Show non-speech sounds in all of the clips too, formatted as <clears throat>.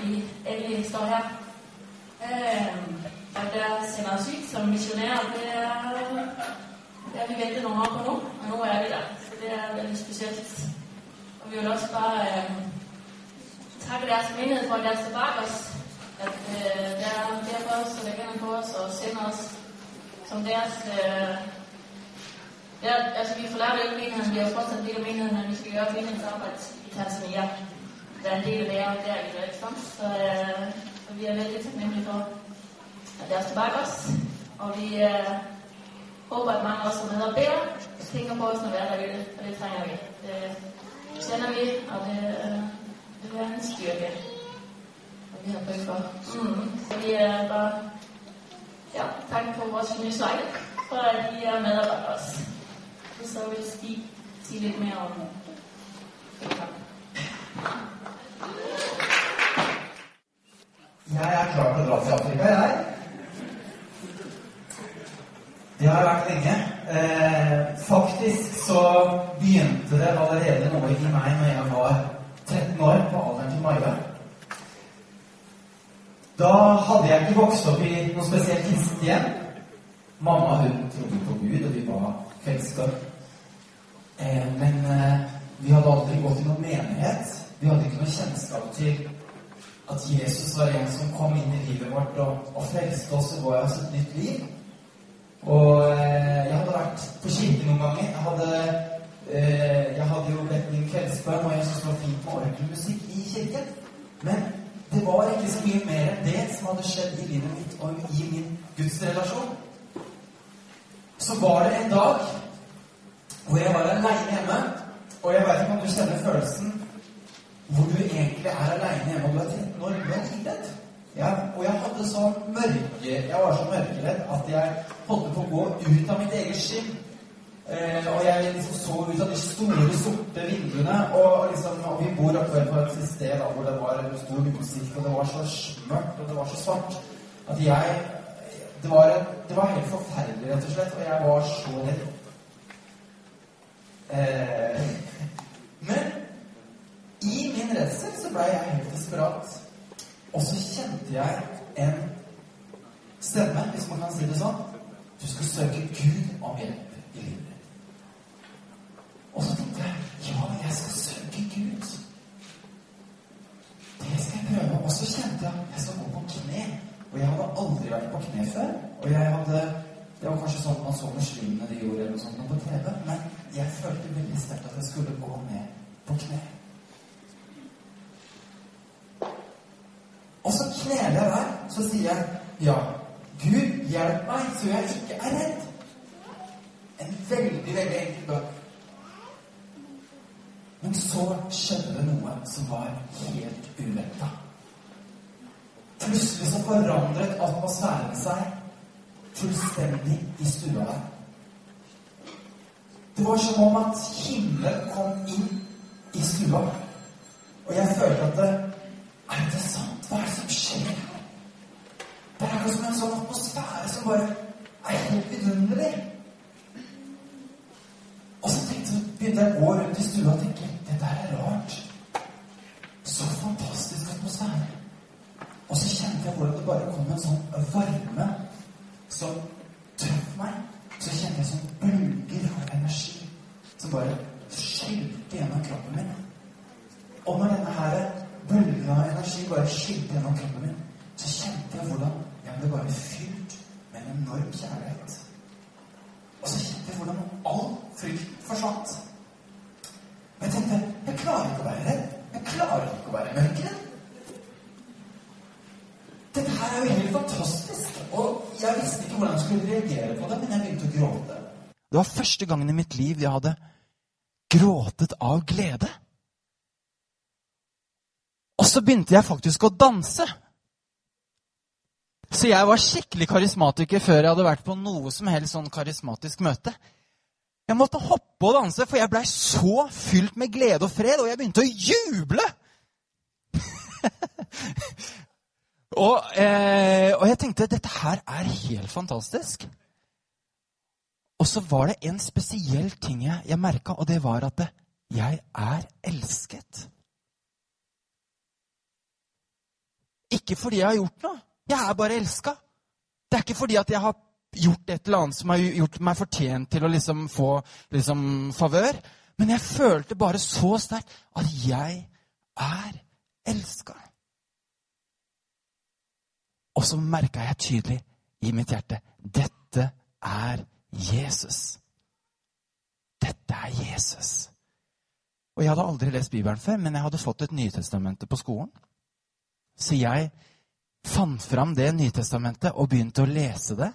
vi endelig står her. Eh, og der sender os ud som misjonær. det er, vi ventet noen år på nå, og nå er vi der. Så det er veldig specielt. Og vi vil også bare eh, takke deres menighed for, at deres står bak oss. At er der er derfor også, der kender på oss og sender oss som deres... eh, ja, altså vi forlater ikke menigheden, vi er fortsatt del av menigheden, men vi skal gjøre menighedens arbejde i Tanzania. Der er en del det, og der i det ikke sant? Så, øh, så vi er veldig takknemlige for at dere står bak oss. Og vi øh, håper at mange av er med og beder, tenker på oss når vi er derude, og det trenger vi. Det kjenner vi, og det, øh, det er en styrke. Og vi har bruk for. Mm. Så vi er bare ja, takk for vores familieslag, for at de er med og bak os. Og så vil Stig si litt mer om det. Jeg er klar til å dra til Afrika, jeg. Det har vært lenge. Eh, faktisk så begynte det allerede noe i meg når jeg var 13 år, på alderen til Maja. Da hadde jeg ikke vokst opp i noe spesielt kristent hjem. Mamma hun trodde på Gud, og vi var kveldsgård. Eh, men eh, vi hadde aldri gått i noen menighet. Vi hadde ikke noe kjennskap til Jesus var en som kom inn i livet vårt og, og frelste oss og ga oss et nytt liv. Og eh, jeg hadde vært på kirke noen ganger. Jeg hadde, eh, jeg hadde jo bedt min kveldsbønn, og jeg syntes det var fint med orgelmusikk i kirken. Men det var ikke så mye mer enn det som hadde skjedd i livet mitt og i min gudsrelasjon. Så var det en dag hvor jeg var aleine hjemme. Og jeg vet ikke om du kjenner følelsen hvor du egentlig er aleine hjemme og du er 13 år. Du er livredd. Ja, og jeg hadde så mørke Jeg var så mørkeredd at jeg holdt på å gå ut av mitt eget skinn. Eh, og jeg liksom så ut av de store, sorte vinduene. Og, liksom, og vi bor akkurat på et sted da, hvor det var en stor utsikt, og det var så mørkt og det var så svart at jeg det var, det var helt forferdelig, rett og slett. Og jeg var så redd. Eh, <laughs> men i min redsel så ble jeg helt desperat. Og så kjente jeg en stemme, hvis man kan si det sånn. Du skal søke Gud om hjelp i livet. Og så tenkte jeg ja, jeg skal søke Gud. Det skal jeg prøve. Og så kjente jeg jeg skal gå på kne. Og jeg hadde aldri vært på kne før. Og jeg hadde Det var kanskje sånn man så muslimene de gjorde eller noe sånt på TV. Men jeg følte veldig sterkt at jeg skulle gå ned på kne. Og så kneler jeg der. Sier jeg ja, Gud, hjelp meg så jeg ikke er redd. En veldig, veldig enkel bønn. Men så skjedde det noe som var helt uventa. Plutselig så forandret atmosfæren seg fullstendig i stua der. Det var som om at himmelen kom inn i stua. Og jeg følte at det, Er det sant? Hva er det som skjer er akkurat som en sånn atmosfære som bare er helt vidunderlig. Og så tenkte, begynte jeg å gå rundt i stua og tenke dette er rart. Så fantastisk atmosfære. Og så kjente jeg hvordan det bare kom en sånn varme som traff meg. Så kjente jeg sånn bølger av energi som bare skylte gjennom kroppen min. Og når denne her bølgen av energi bare skylte gjennom kroppen min, så kjente jeg hvordan jeg ble bare fylt med en enorm kjærlighet. Og så kjente jeg hvordan all frykt forsvant. Og jeg tenkte jeg klarer ikke å være redd. Jeg klarer ikke å være mørkredd. Dette her er jo helt fantastisk. Og jeg visste ikke hvordan jeg skulle reagere på det, men jeg begynte å gråte. Det var første gangen i mitt liv jeg hadde gråtet av glede. Og så begynte jeg faktisk å danse. Så jeg var skikkelig karismatiker før jeg hadde vært på noe som helst sånn karismatisk møte. Jeg måtte hoppe og danse, for jeg blei så fylt med glede og fred, og jeg begynte å juble! <laughs> og, eh, og jeg tenkte dette her er helt fantastisk. Og så var det en spesiell ting jeg, jeg merka, og det var at det, jeg er elsket. ikke fordi jeg har gjort noe. Jeg er bare elska. Det er ikke fordi at jeg har gjort et eller annet som har gjort meg fortjent til å liksom få liksom, favør. Men jeg følte bare så sterkt at jeg er elska. Og så merka jeg tydelig i mitt hjerte dette er Jesus. Dette er Jesus. Og jeg hadde aldri lest Bibelen før, men jeg hadde fått et Nytestamentet på skolen. Så jeg fant fram det Nytestamentet og begynte å lese det.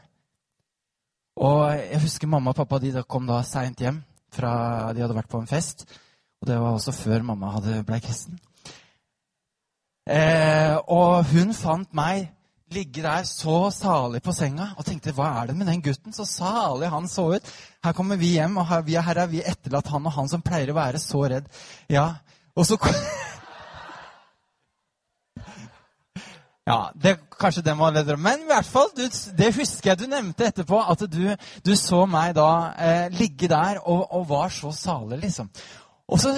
Og jeg husker mamma og pappa de kom da seint hjem fra de hadde vært på en fest. Og det var også før mamma hadde blei kristen. Eh, og hun fant meg ligge der så salig på senga og tenkte hva er det med den gutten? Så salig han så ut. Her kommer vi hjem, og her, her er vi etterlatt han og han som pleier å være så redd. Ja, og så <laughs> Ja, det, Kanskje det må bedre. Men i hvert fall, du, det husker jeg du nevnte etterpå. At du, du så meg da eh, ligge der og, og, var så salig, liksom. Og så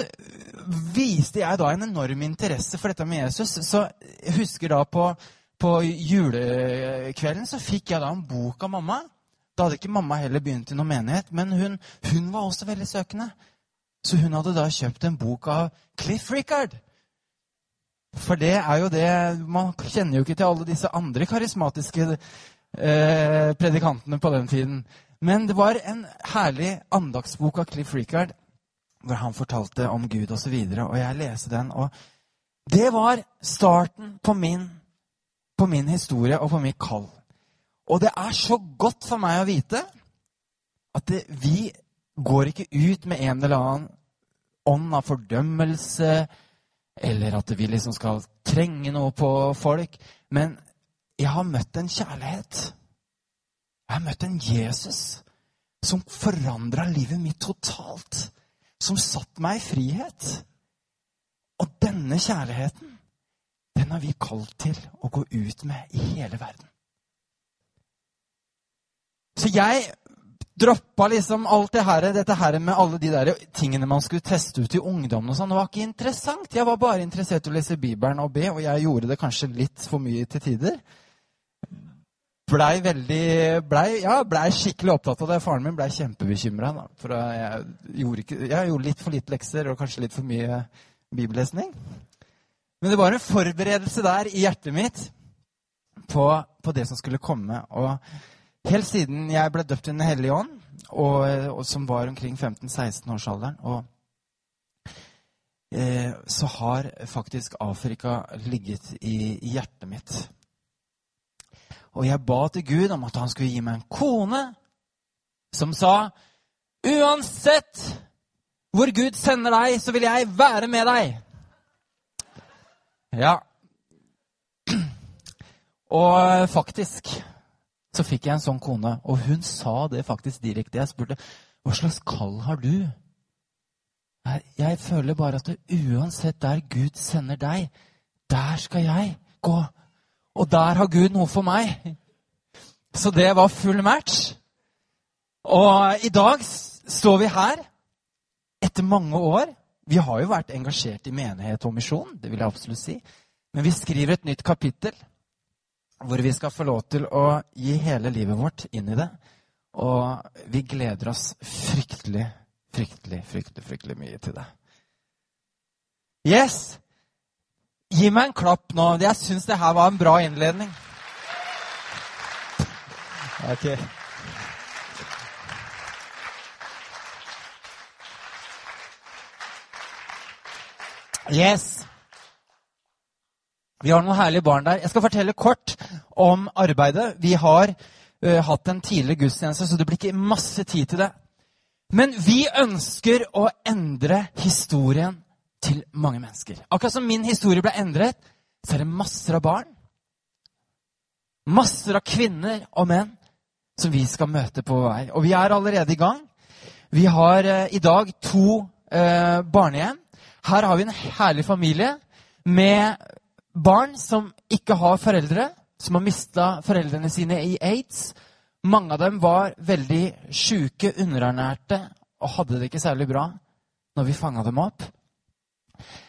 viste jeg da en enorm interesse for dette med Jesus. Så jeg husker da på, på julekvelden så fikk jeg da en bok av mamma. Da hadde ikke mamma heller begynt i noen menighet, men hun, hun var også veldig søkende. Så hun hadde da kjøpt en bok av Cliff Richard. For det er jo det Man kjenner jo ikke til alle disse andre karismatiske eh, predikantene på den tiden. Men det var en herlig andagsbok av Cliff Richard hvor han fortalte om Gud osv. Og, så og jeg leste den. Og det var starten på min, på min historie og på mitt kall. Og det er så godt for meg å vite at det, vi går ikke ut med en eller annen ånd av fordømmelse eller at vi liksom skal trenge noe på folk. Men jeg har møtt en kjærlighet. Jeg har møtt en Jesus som forandra livet mitt totalt. Som satte meg i frihet. Og denne kjærligheten, den har vi kalt til å gå ut med i hele verden. Så jeg droppa liksom alt det her, dette her med alle de der tingene man skulle teste ut i ungdommen. og sånn. Det var ikke interessant. Jeg var bare interessert i å lese Bibelen og be, og jeg gjorde det kanskje litt for mye til tider. Blei veldig blei, ja, blei skikkelig opptatt av det. Faren min blei kjempebekymra. For jeg gjorde, ikke, jeg gjorde litt for lite lekser og kanskje litt for mye bibellesning. Men det var en forberedelse der i hjertet mitt på, på det som skulle komme. og Helt siden jeg ble døpt i Den hellige ånd, og, og, som var omkring 15-16-årsalderen. Og eh, så har faktisk Afrika ligget i, i, hjertet mitt. Og jeg ba til Gud om at han skulle gi meg en kone som sa Uansett hvor Gud sender deg, så vil jeg være med deg. Ja. <clears throat> Og faktisk så fikk jeg en sånn kone, og hun sa det faktisk direkte. Jeg spurte hva slags kall har du? Jeg, føler bare at uansett der Gud sender deg, der skal jeg gå. Og der har Gud noe for meg. Så det var full match. Og i dag står vi her etter mange år. Vi har jo vært engasjert i menighet og misjon, det vil jeg absolutt si. Men vi skriver et nytt kapittel hvor vi skal få lov til å gi hele livet vårt inn i det. Og vi gleder oss fryktelig, fryktelig, fryktelig, fryktelig mye til det. Yes! Gi meg en klapp nå. Jeg syns det her var en bra innledning. Ok. Yes. Vi har noen herlige barn der. Jeg skal fortelle kort om arbeidet. Vi har uh, hatt en tidligere gudstjeneste, så det blir ikke masse tid til det. Men vi ønsker å endre historien til mange mennesker. Akkurat som min historie ble endret, så er det masser av barn, masser av kvinner og menn som vi skal møte på vei. Og vi er allerede i gang. Vi har uh, i dag to uh, barnehjem. Her har vi en herlig familie med barn som ikke har foreldre, som har mista foreldrene sine i aids. Mange av dem var veldig sjuke, underernærte og hadde det ikke særlig bra når vi fanga dem opp.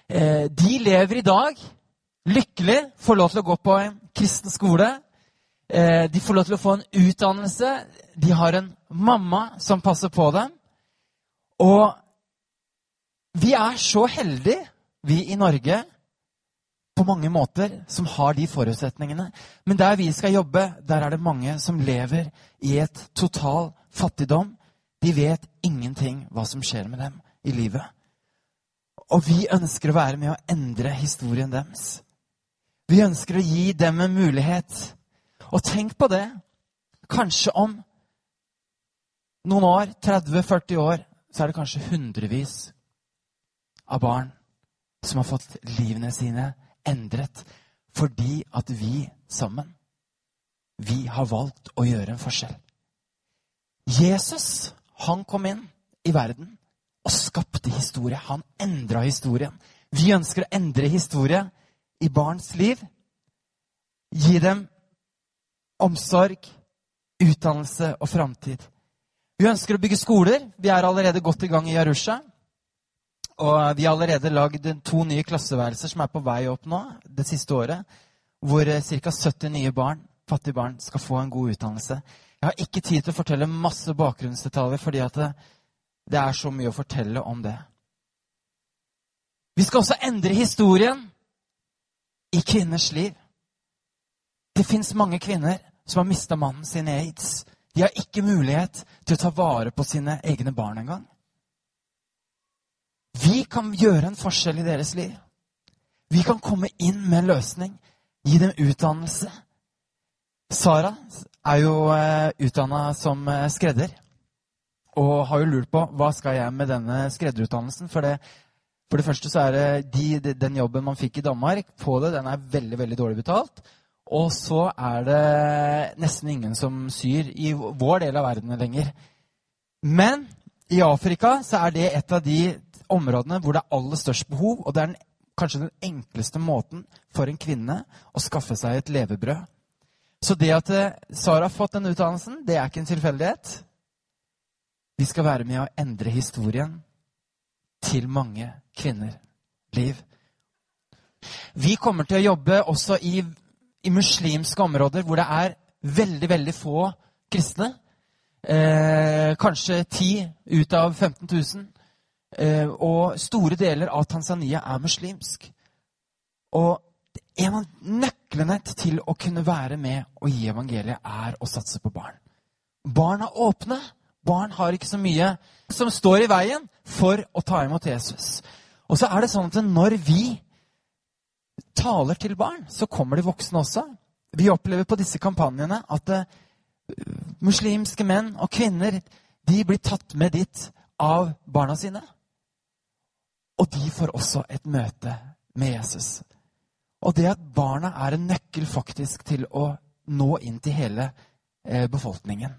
Eh, de lever i dag lykkelig, får lov til å gå på en kristen skole. Eh, de får lov til å få en utdannelse. De har en mamma som passer på dem. Og vi er så heldige, vi i Norge, på mange måter, som har de forutsetningene. Men der vi skal jobbe, der er det mange som lever i et total fattigdom. De vet ingenting hva som skjer med dem i livet. Og vi ønsker å være med å endre historien deres. Vi ønsker å gi dem en mulighet. Og tenk på det. Kanskje om noen år, 30-40 år, så er det kanskje hundrevis av barn som har fått livene sine endret fordi at vi sammen, vi har valgt å gjøre en forskjell. Jesus, han kom inn i verden og skapte historie. Han endra historien. Vi ønsker å endre historie i barns liv. Gi dem omsorg, utdannelse og framtid. Vi ønsker å bygge skoler. Vi er allerede godt i gang i Arusha. Og vi har allerede lagd to nye klasseværelser som er på vei opp nå det siste året. Hvor ca. 70 nye barn, fattige barn skal få en god utdannelse. Jeg har ikke tid til å fortelle masse bakgrunnsdetaljer, fordi det, det er så mye å fortelle om det. Vi skal også endre historien i kvinners liv. Det fins mange kvinner som har mista mannen sin i aids. De har ikke mulighet til å ta vare på sine egne barn engang. Vi kan gjøre en forskjell i deres liv. Vi kan komme inn med en løsning. Gi dem utdannelse. Sara er jo eh, utdanna som uh, skredder. Og har jo lurt på hva skal jeg med denne skredderutdannelsen. For det, for det første så er det de, den jobben man fikk i Danmark, på det, den er veldig veldig dårlig betalt. Og så er det nesten ingen som syr i vår del av verden lenger. Men i Afrika så er det et av de områdene hvor det er aller størst behov, og det er den, kanskje den enkleste måten for en kvinne å skaffe seg et levebrød. Så det at eh, Sara har fått den utdannelsen, det er ikke en tilfeldighet. Vi skal være med å endre historien til mange kvinner liv. Vi kommer til å jobbe også i, i muslimske områder hvor det er veldig, veldig få kristne. Eh, kanskje 10 ut av 15 000. Eh, og store deler av Tanzania er muslimsk. Og en av nøklene til å kunne være med og gi evangeliet, er å satse på barn. Barn er åpne. Barn har ikke så mye som står i veien for å ta imot Jesus. Og så er det sånn at når vi taler til barn, så kommer de voksne også. Vi opplever på disse kampanjene at uh, muslimske menn og kvinner de blir tatt med dit av barna sine. Og de får også et møte med Jesus. Og det at barna er en nøkkel faktisk til å nå inn til hele eh, befolkningen.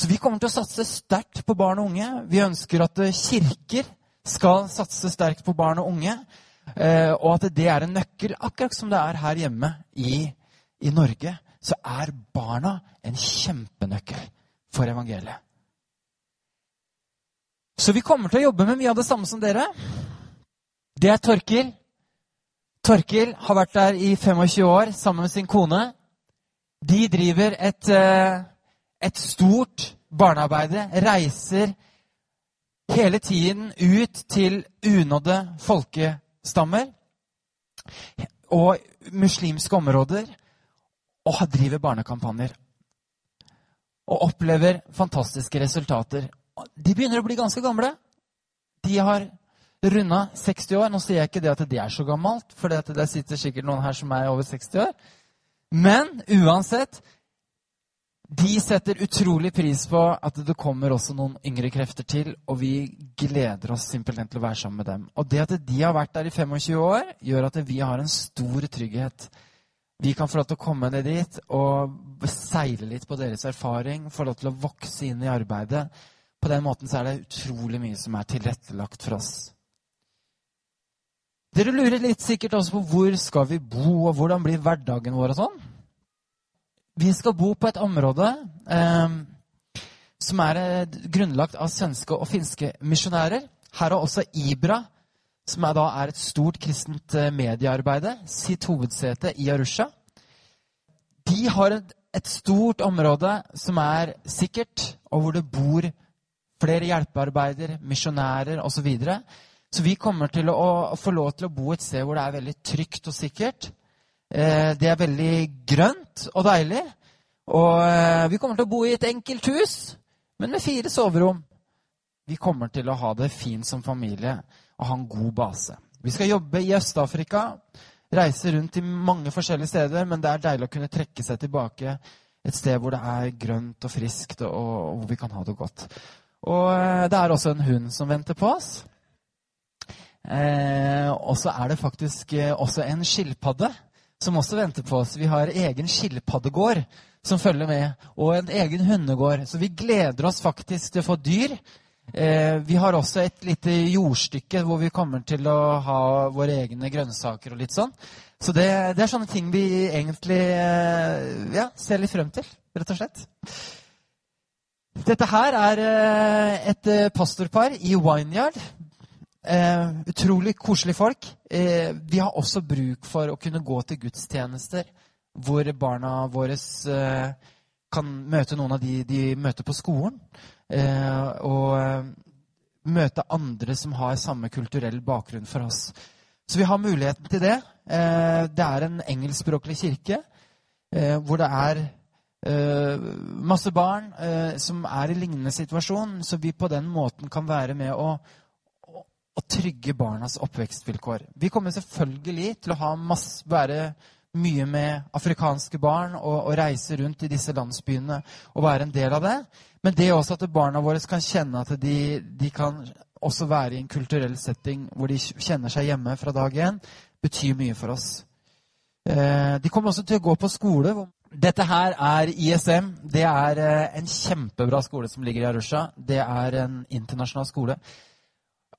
Så vi kommer til å satse sterkt på barn og unge. Vi ønsker at eh, kirker skal satse sterkt på barn og unge. Eh, og at det er en nøkkel, akkurat som det er her hjemme i, i Norge. Så er barna en kjempenøkkel for evangeliet. Så vi kommer til å jobbe med mye av det samme som dere. Det er Torkil. Torkil har vært der i 25 år sammen med sin kone. De driver et, eh, et stort barnearbeide. Reiser hele tiden ut til unådde folkestammer og muslimske områder og driver barnekampanjer. Og opplever fantastiske resultater de begynner å bli ganske gamle. De har runda 60 år. Nå sier jeg ikke det at det er så gammelt, for det sitter sikkert noen her som er over 60 år. Men uansett De setter utrolig pris på at det kommer også noen yngre krefter til, og vi gleder oss simpelthen til å være sammen med dem. Og det at de har vært der i 25 år, gjør at vi har en stor trygghet. Vi kan få lov til å komme ned dit og seile litt på deres erfaring, få lov til å vokse inn i arbeidet. På den måten så er det utrolig mye som er tilrettelagt for oss. Dere lurer litt sikkert også på hvor skal vi bo, og hvordan blir hverdagen vår og sånn. Vi skal bo på et område eh, som er eh, grunnlagt av svenske og finske misjonærer. Her har også Ibra, som er, da, er et stort kristent eh, mediearbeide, sitt hovedsete i Arusha. De har et, et stort område som er sikkert, og hvor det bor flere hjelpearbeider, misjonærer osv. Så, videre. så vi kommer til å, å, få lov til å bo et sted hvor det er veldig trygt og sikkert. Eh, det er veldig grønt og deilig. Og eh, vi kommer til å bo i et enkelt hus, men med fire soverom. Vi kommer til å ha det fint som familie og ha en god base. Vi skal jobbe i Øst-Afrika, reise rundt i mange forskjellige steder, men det er deilig å kunne trekke seg tilbake et sted hvor det er grønt og friskt, og hvor vi kan ha det godt. Og eh, det er også en hund som venter på oss. Eh, og så er det faktisk eh, også en skilpadde som også venter på oss. Vi har egen skilpaddegård som følger med, og en egen hundegård. Så vi gleder oss faktisk til å få dyr. Eh, vi har også et lite jordstykke hvor vi kommer til å ha våre egne grønnsaker og litt sånn. Så det, det er sånne ting vi egentlig eh, ja, ser litt frem til, rett og slett. Dette her er eh, et eh, pastorpar i Wineyard. Eh, utrolig koselige folk. Vi har også bruk for å kunne gå til gudstjenester hvor barna våre kan møte noen av de de møter på skolen. Og møte andre som har samme kulturell bakgrunn for oss. Så vi har muligheten til det. Det er en engelskspråklig kirke hvor det er masse barn som er i lignende situasjon, så vi på den måten kan være med å, å, å trygge barnas oppvekstvilkår. Vi kommer selvfølgelig til å masse, være mye med afrikanske barn og, og, reise rundt i disse landsbyene og være en del av det. Men det er også at barna våre kan kjenne at de, de kan også være i en kulturell setting hvor de kjenner seg hjemme fra dag én, betyr mye for oss. Eh, de kommer også til å gå på skole. Dette her er ISM. Det er eh, en kjempebra skole som ligger i Arusha. Det er en internasjonal skole.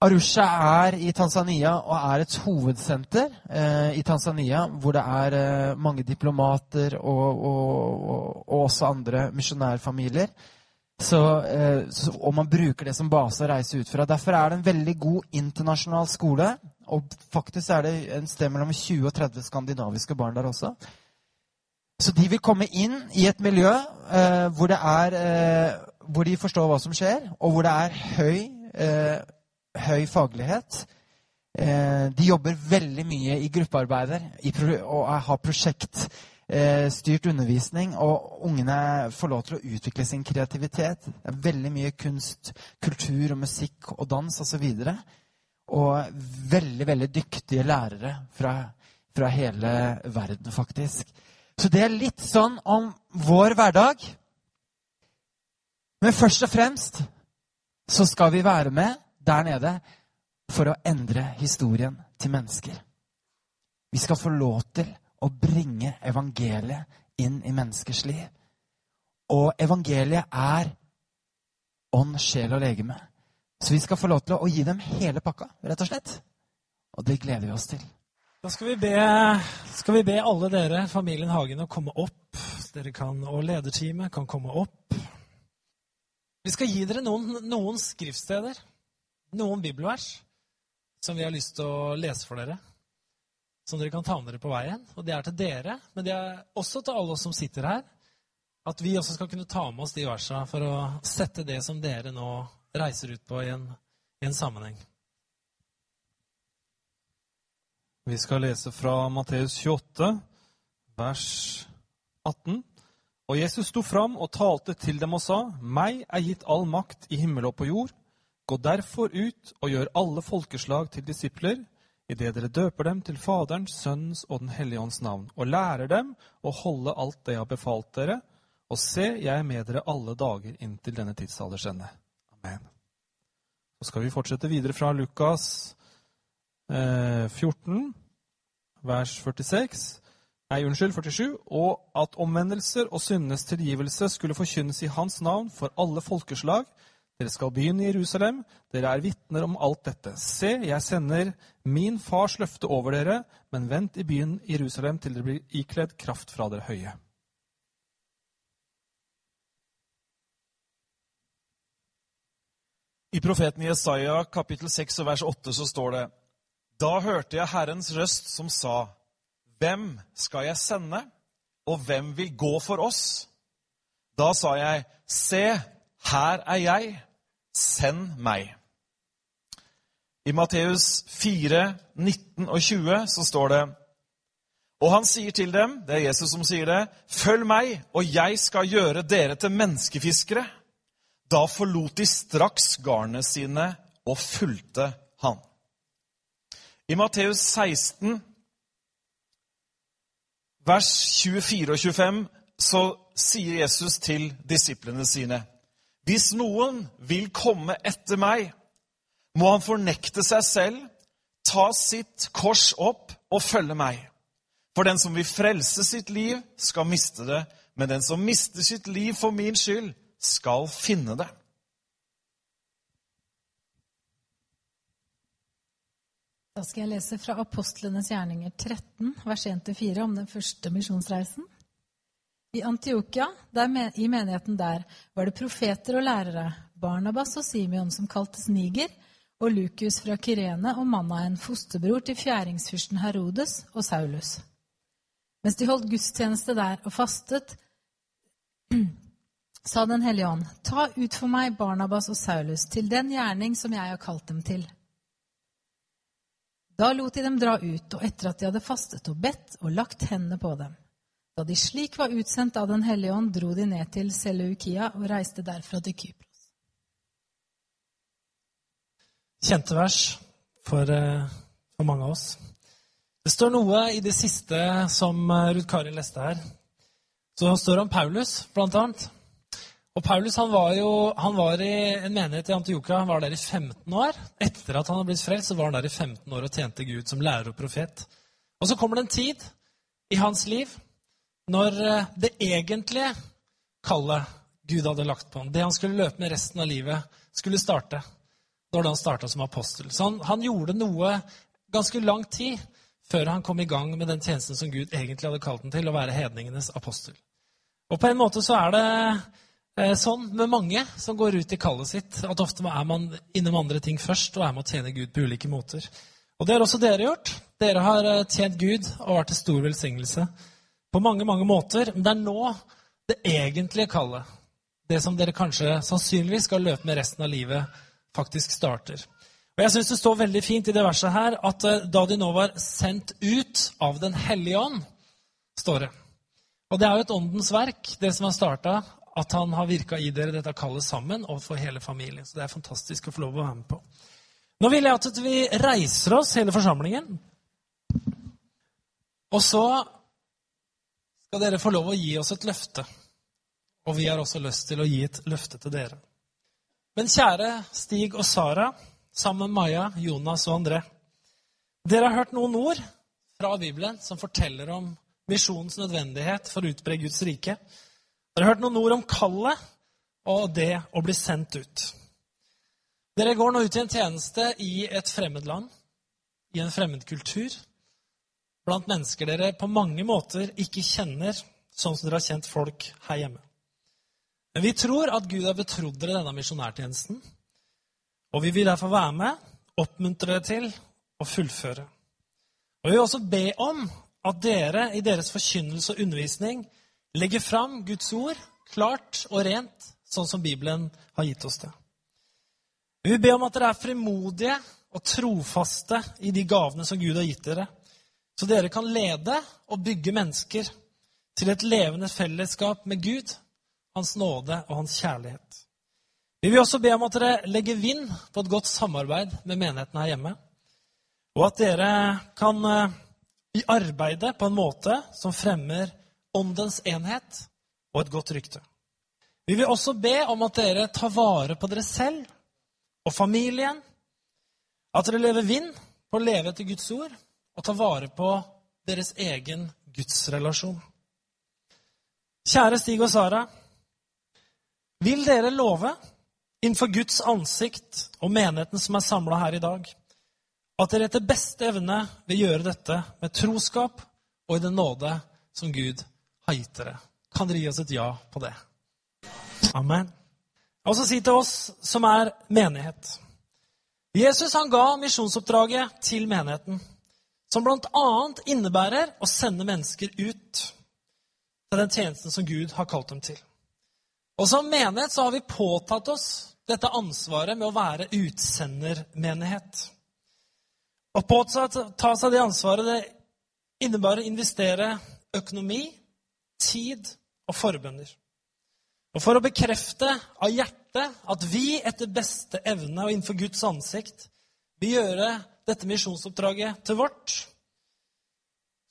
Arusha er i Tanzania og er et hovedsenter eh, i Tanzania hvor det er eh, mange diplomater og, og, og, og også andre misjonærfamilier. Eh, og man bruker det som base å reise ut fra. Derfor er det en veldig god internasjonal skole. Og faktisk er det en sted mellom 20 og 30 skandinaviske barn der også. Så de vil komme inn i et miljø eh, hvor, er, eh, hvor, de forstår hva som skjer, og hvor det er høy eh, høy faglighet. Eh, de jobber veldig mye i gruppearbeider og har prosjektstyrt undervisning. Og ungene får lov til å utvikle sin kreativitet. Det er veldig mye kunst, kultur og musikk og dans osv. Og, og veldig, veldig dyktige lærere fra, fra hele verden, faktisk. Så det er litt sånn om vår hverdag. Men først og fremst så skal vi være med der nede for å endre historien til mennesker. Vi skal få lov til å bringe evangeliet inn i menneskers liv. Og evangeliet er ånd, sjel og legeme. Så vi skal få lov til å gi dem hele pakka, rett og slett. Og det gleder vi oss til. Da skal vi be, skal vi be alle dere, familien Hagen, å komme opp. Dere kan, og lederteamet kan komme opp. Vi skal gi dere noen, noen skriftsteder noen bibelvers som vi har lyst til å lese for dere. Som dere kan ta med dere på veien. Og det er til dere, men det er også til alle oss som sitter her. At vi også skal kunne ta med oss de versene for å sette det som dere nå reiser ut på, i en, i en sammenheng. Vi skal lese fra Matteus 28, vers 18. Og Jesus sto fram og talte til dem og sa, Meg er gitt all makt i himmel og på jord. Gå derfor ut og gjør alle folkeslag til disipler, idet dere døper dem til Faderens, Sønnens og Den hellige ånds navn, og lærer dem å holde alt det jeg har befalt dere, og se, jeg er med dere alle dager inntil denne tidsalders ende. Amen. Så skal vi fortsette videre fra Lukas 14, vers 46. Nei, unnskyld, 47. Og at omvendelser og syndenes tilgivelse skulle forkynnes i hans navn for alle folkeslag, dere skal begynne i Jerusalem. Dere er vitner om alt dette. Se, jeg sender min fars løfte over dere, men vent i byen Jerusalem til dere blir ikledd kraft fra dere høye. I profeten Jesaja kapittel 6 vers 8 så står det Da hørte jeg Herrens røst som sa, Hvem skal jeg sende, og hvem vil gå for oss? Da sa jeg, Se, her er jeg, send meg. I Matteus 4, 19 og 20 så står det Og han sier til dem, det er Jesus som sier det, Følg meg, og jeg skal gjøre dere til menneskefiskere. Da forlot de straks garnene sine og fulgte han. I Matteus 16, vers 24 og 25, så sier Jesus til disiplene sine Hvis noen vil komme etter meg, må han fornekte seg selv, ta sitt kors opp og følge meg. For den som vil frelse sitt liv, skal miste det, men den som mister sitt liv for min skyld, skal finne det. Da skal jeg lese fra Apostlenes gjerninger 13, vers 1-4, om den første misjonsreisen. I Antiokia, i menigheten der, var det profeter og lærere, Barnabas og Simeon, som kaltes Niger, og Lukus fra Kyrene og Mannaen, fosterbror til fjæringsfyrsten Herodes og Saulus. Mens de holdt gudstjeneste der og fastet, <clears throat> sa Den hellige ånd, ta ut for meg Barnabas og Saulus til den gjerning som jeg har kalt dem til. Da lot de dem dra ut, og etter at de hadde fastet og bedt og lagt hendene på dem. Da de slik var utsendt av Den hellige ånd, dro de ned til Seleukia og reiste derfra til Kypros. Kjente vers for, eh, for mange av oss. Det står noe i det siste som eh, Ruth Kari leste her. Så står det om Paulus, blant annet. Og Paulus han var jo han var i en menighet i Antiokia. Han var der i 15 år. Etter at han hadde blitt frelst, så var han der i 15 år og tjente Gud som lærer og profet. Og så kommer det en tid i hans liv når eh, det egentlige kallet Gud hadde lagt på ham, det han skulle løpe med resten av livet, skulle starte. Da var det han starta som apostel. Så han, han gjorde noe ganske lang tid før han kom i gang med den tjenesten som Gud egentlig hadde kalt ham til, å være hedningenes apostel. Og på en måte så er det sånn med mange som går ut i kallet sitt, at ofte er man innom andre ting først og er med å tjene Gud på ulike måter. Og det har også dere gjort. Dere har eh, tjent Gud og vært til stor velsignelse på mange mange måter. Men det er nå det egentlige kallet, det som dere kanskje sannsynligvis skal løpe med resten av livet, faktisk starter. Og Jeg syns det står veldig fint i det verset her at eh, da de nå var sendt ut av Den hellige ånd, står det. Og det er jo et åndens verk, det som har starta at han har virka i dere dette kallet sammen og for hele familien. Så det er fantastisk å få lov å være med på. Nå vil jeg at vi reiser oss, hele forsamlingen. Og så skal dere få lov å gi oss et løfte. Og vi har også lyst til å gi et løfte til dere. Men kjære Stig og Sara, sammen med Maja, Jonas og André. Dere har hørt noen ord fra Bibelen som forteller om misjonens nødvendighet for å utbre Guds rike. Dere har hørt noen ord om kallet og det å bli sendt ut. Dere går nå ut i en tjeneste i et fremmed land, i en fremmed kultur, blant mennesker dere på mange måter ikke kjenner, sånn som dere har kjent folk her hjemme. Men vi tror at Gud har betrodd dere denne misjonærtjenesten, og vi vil derfor være med, oppmuntre dere til å fullføre. Og Vi vil også be om at dere i deres forkynnelse og undervisning legger fram Guds ord klart og rent, sånn som Bibelen har gitt oss det. Vi vil be om at dere er frimodige og trofaste i de gavene som Gud har gitt dere, så dere kan lede og bygge mennesker til et levende fellesskap med Gud, Hans nåde og Hans kjærlighet. Vi vil også be om at dere legger vind på et godt samarbeid med menigheten her hjemme, og at dere kan eh, arbeide på en måte som fremmer åndens enhet og et godt rykte. Vi vil også be om at dere tar vare på dere selv og familien. At dere lever vind på å leve etter Guds ord og tar vare på deres egen gudsrelasjon. Kjære Stig og Sara. Vil dere love innenfor Guds ansikt og menigheten som er samla her i dag, at dere etter beste evne vil gjøre dette med troskap og i den nåde som Gud dere. Kan dere gi oss et ja på det? Amen. Jeg vil også si til oss som er menighet Jesus han ga misjonsoppdraget til menigheten, som bl.a. innebærer å sende mennesker ut. til den tjenesten som Gud har kalt dem til. Og som menighet så har vi påtatt oss dette ansvaret med å være utsendermenighet. Å påta seg det ansvaret det innebærer å investere økonomi, tid og forbønner. Og for å bekrefte av hjertet at vi etter beste evne og innenfor Guds ansikt vil gjøre dette misjonsoppdraget til vårt,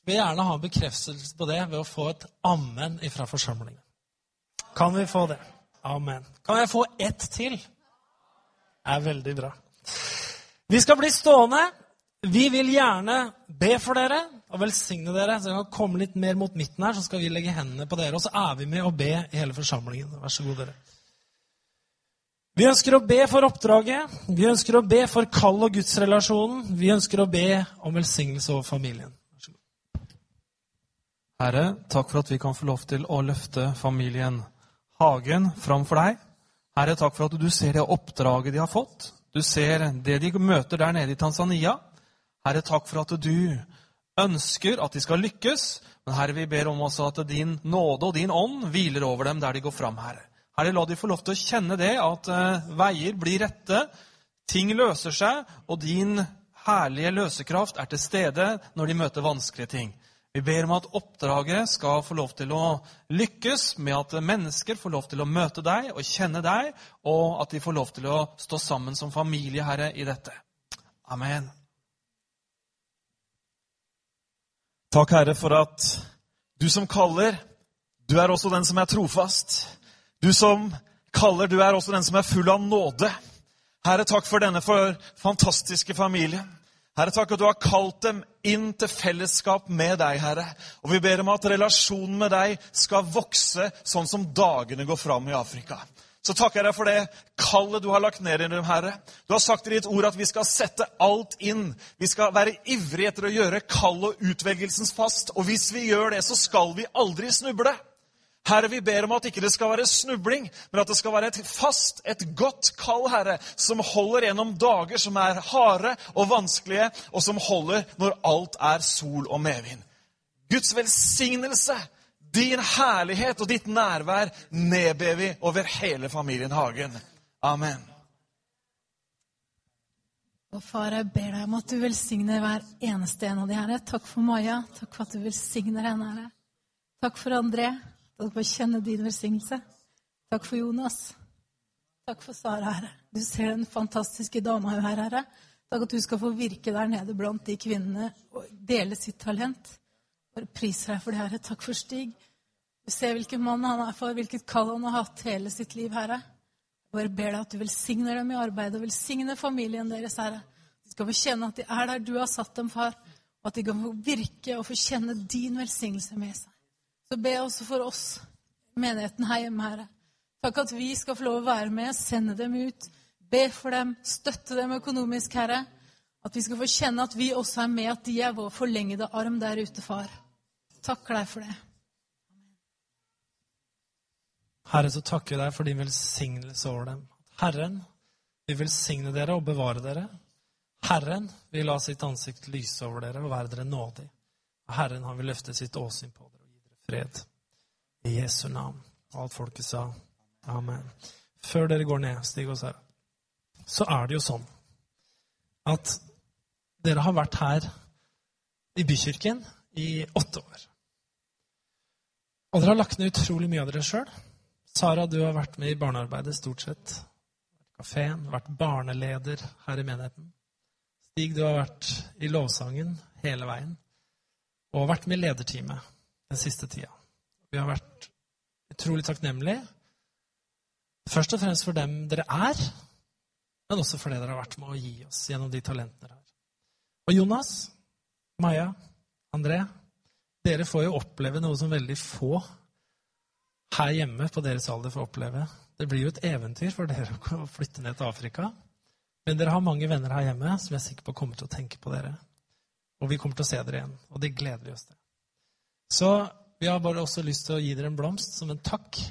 vil jeg gjerne ha en bekreftelse på det ved å få et amen fra forsamlingen. Kan vi få det? Amen. Kan jeg få ett til? Det er veldig bra. Vi skal bli stående. Vi vil gjerne be for dere og velsigne dere. Så jeg kan komme litt mer mot midten her, så skal vi legge hendene på dere. Og så er vi med og be i hele forsamlingen. Vær så god, dere. Vi ønsker å be for oppdraget. Vi ønsker å be for kall- og gudsrelasjonen. Vi ønsker å be om velsignelse over familien. Herre, takk for at vi kan få lov til å løfte familien Hagen fram for deg. Herre, takk for at du ser det oppdraget de har fått. Du ser det de møter der nede i Tanzania. Herre, takk for at du ønsker at de skal lykkes. Men Herre, vi ber om også at din nåde og din ånd hviler over dem der de går fram, Herre. Herre, la de få lov til å kjenne det, at uh, veier blir rette, ting løser seg, og din herlige løsekraft er til stede når de møter vanskelige ting. Vi ber om at oppdraget skal få lov til å lykkes med at mennesker får lov til å møte deg og kjenne deg, og at de får lov til å stå sammen som familie, Herre, i dette. Amen. Takk, Herre, for at du som kaller, du er også den som er trofast. Du som kaller, du er også den som er full av nåde. Herre, takk for denne for fantastiske familien. Herre, takk at du har kalt dem inn til fellesskap med deg, Herre. Og vi ber om at relasjonen med deg skal vokse sånn som dagene går fram i Afrika. Så takker jeg deg for det kallet du har lagt ned i dem, Herre. Du har sagt i ditt ord at vi skal sette alt inn. Vi skal være ivrige etter å gjøre kall og utvelgelsens fast. Og hvis vi gjør det, så skal vi aldri snuble. Herre, vi ber om at ikke det skal være snubling, men at det skal være et fast, et godt kall, Herre, som holder gjennom dager som er harde og vanskelige, og som holder når alt er sol og medvind. Guds velsignelse, din herlighet og ditt nærvær nedber vi over hele familien Hagen. Amen. Og far, jeg ber deg om at du velsigner hver eneste en av de herre. Takk for Maja. Takk for at du velsigner henne, herre. Takk for André. Takk for å kjenne din velsignelse. Takk for Jonas. Takk for Sara, Herre. Du ser den fantastiske dama hun er, Herre. Takk at du skal få virke der nede blant de kvinnene og dele sitt talent. Bare priser deg for det, Herre. Takk for Stig. Du ser hvilken mann han er for, hvilket kall han har hatt hele sitt liv, Herre. Jeg bare ber deg at du velsigner dem i arbeidet og velsigner familien deres, Herre. De skal få kjenne at de er der du har satt dem, far, og at de kan få virke og få kjenne din velsignelse med seg. Så be også for oss, menigheten her hjemme, Herre. Takk at vi skal få lov å være med, sende dem ut, be for dem, støtte dem økonomisk, Herre. At vi skal få kjenne at vi også er med, at de er vår forlengede arm der ute, far. Takker deg for det. Herre, så takker vi deg for din velsignelse over dem. Herren vil velsigne dere og bevare dere. Herren vil la sitt ansikt lyse over dere og være dere nådig. Og Herren han vil løfte sitt åsyn på dere og gi dere fred. I Jesu navn. Og alt folket sa amen. Før dere går ned, Stig og Sara, så er det jo sånn at dere har vært her i bykirken i åtte år. Og dere har lagt ned utrolig mye av dere sjøl. Sara, du har vært med i barnearbeidet stort sett. Kafeen, vært barneleder her i menigheten. Stig, du har vært i lovsangen hele veien. Og vært med i lederteamet den siste tida. Vi har vært utrolig takknemlige. Først og fremst for dem dere er, men også for det dere har vært med å gi oss gjennom de talentene dere har. Og Jonas, Maja, André, dere får jo oppleve noe som veldig få her hjemme på deres alder får oppleve. Det blir jo et eventyr for dere å flytte ned til Afrika. Men dere har mange venner her hjemme som jeg er sikker på kommer til å tenke på dere. Og vi kommer til å se dere igjen, og det gleder vi oss til. Så vi har bare også lyst til å gi dere en blomst som en takk.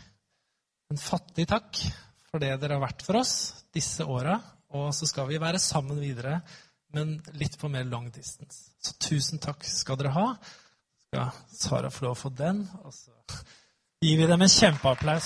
En fattig takk for det dere har vært for oss disse åra. Og så skal vi være sammen videre, men litt på mer long distance. Så tusen takk skal dere ha. Skal Sara få lov å få den, og så Gir vi dem en kjempeapplaus.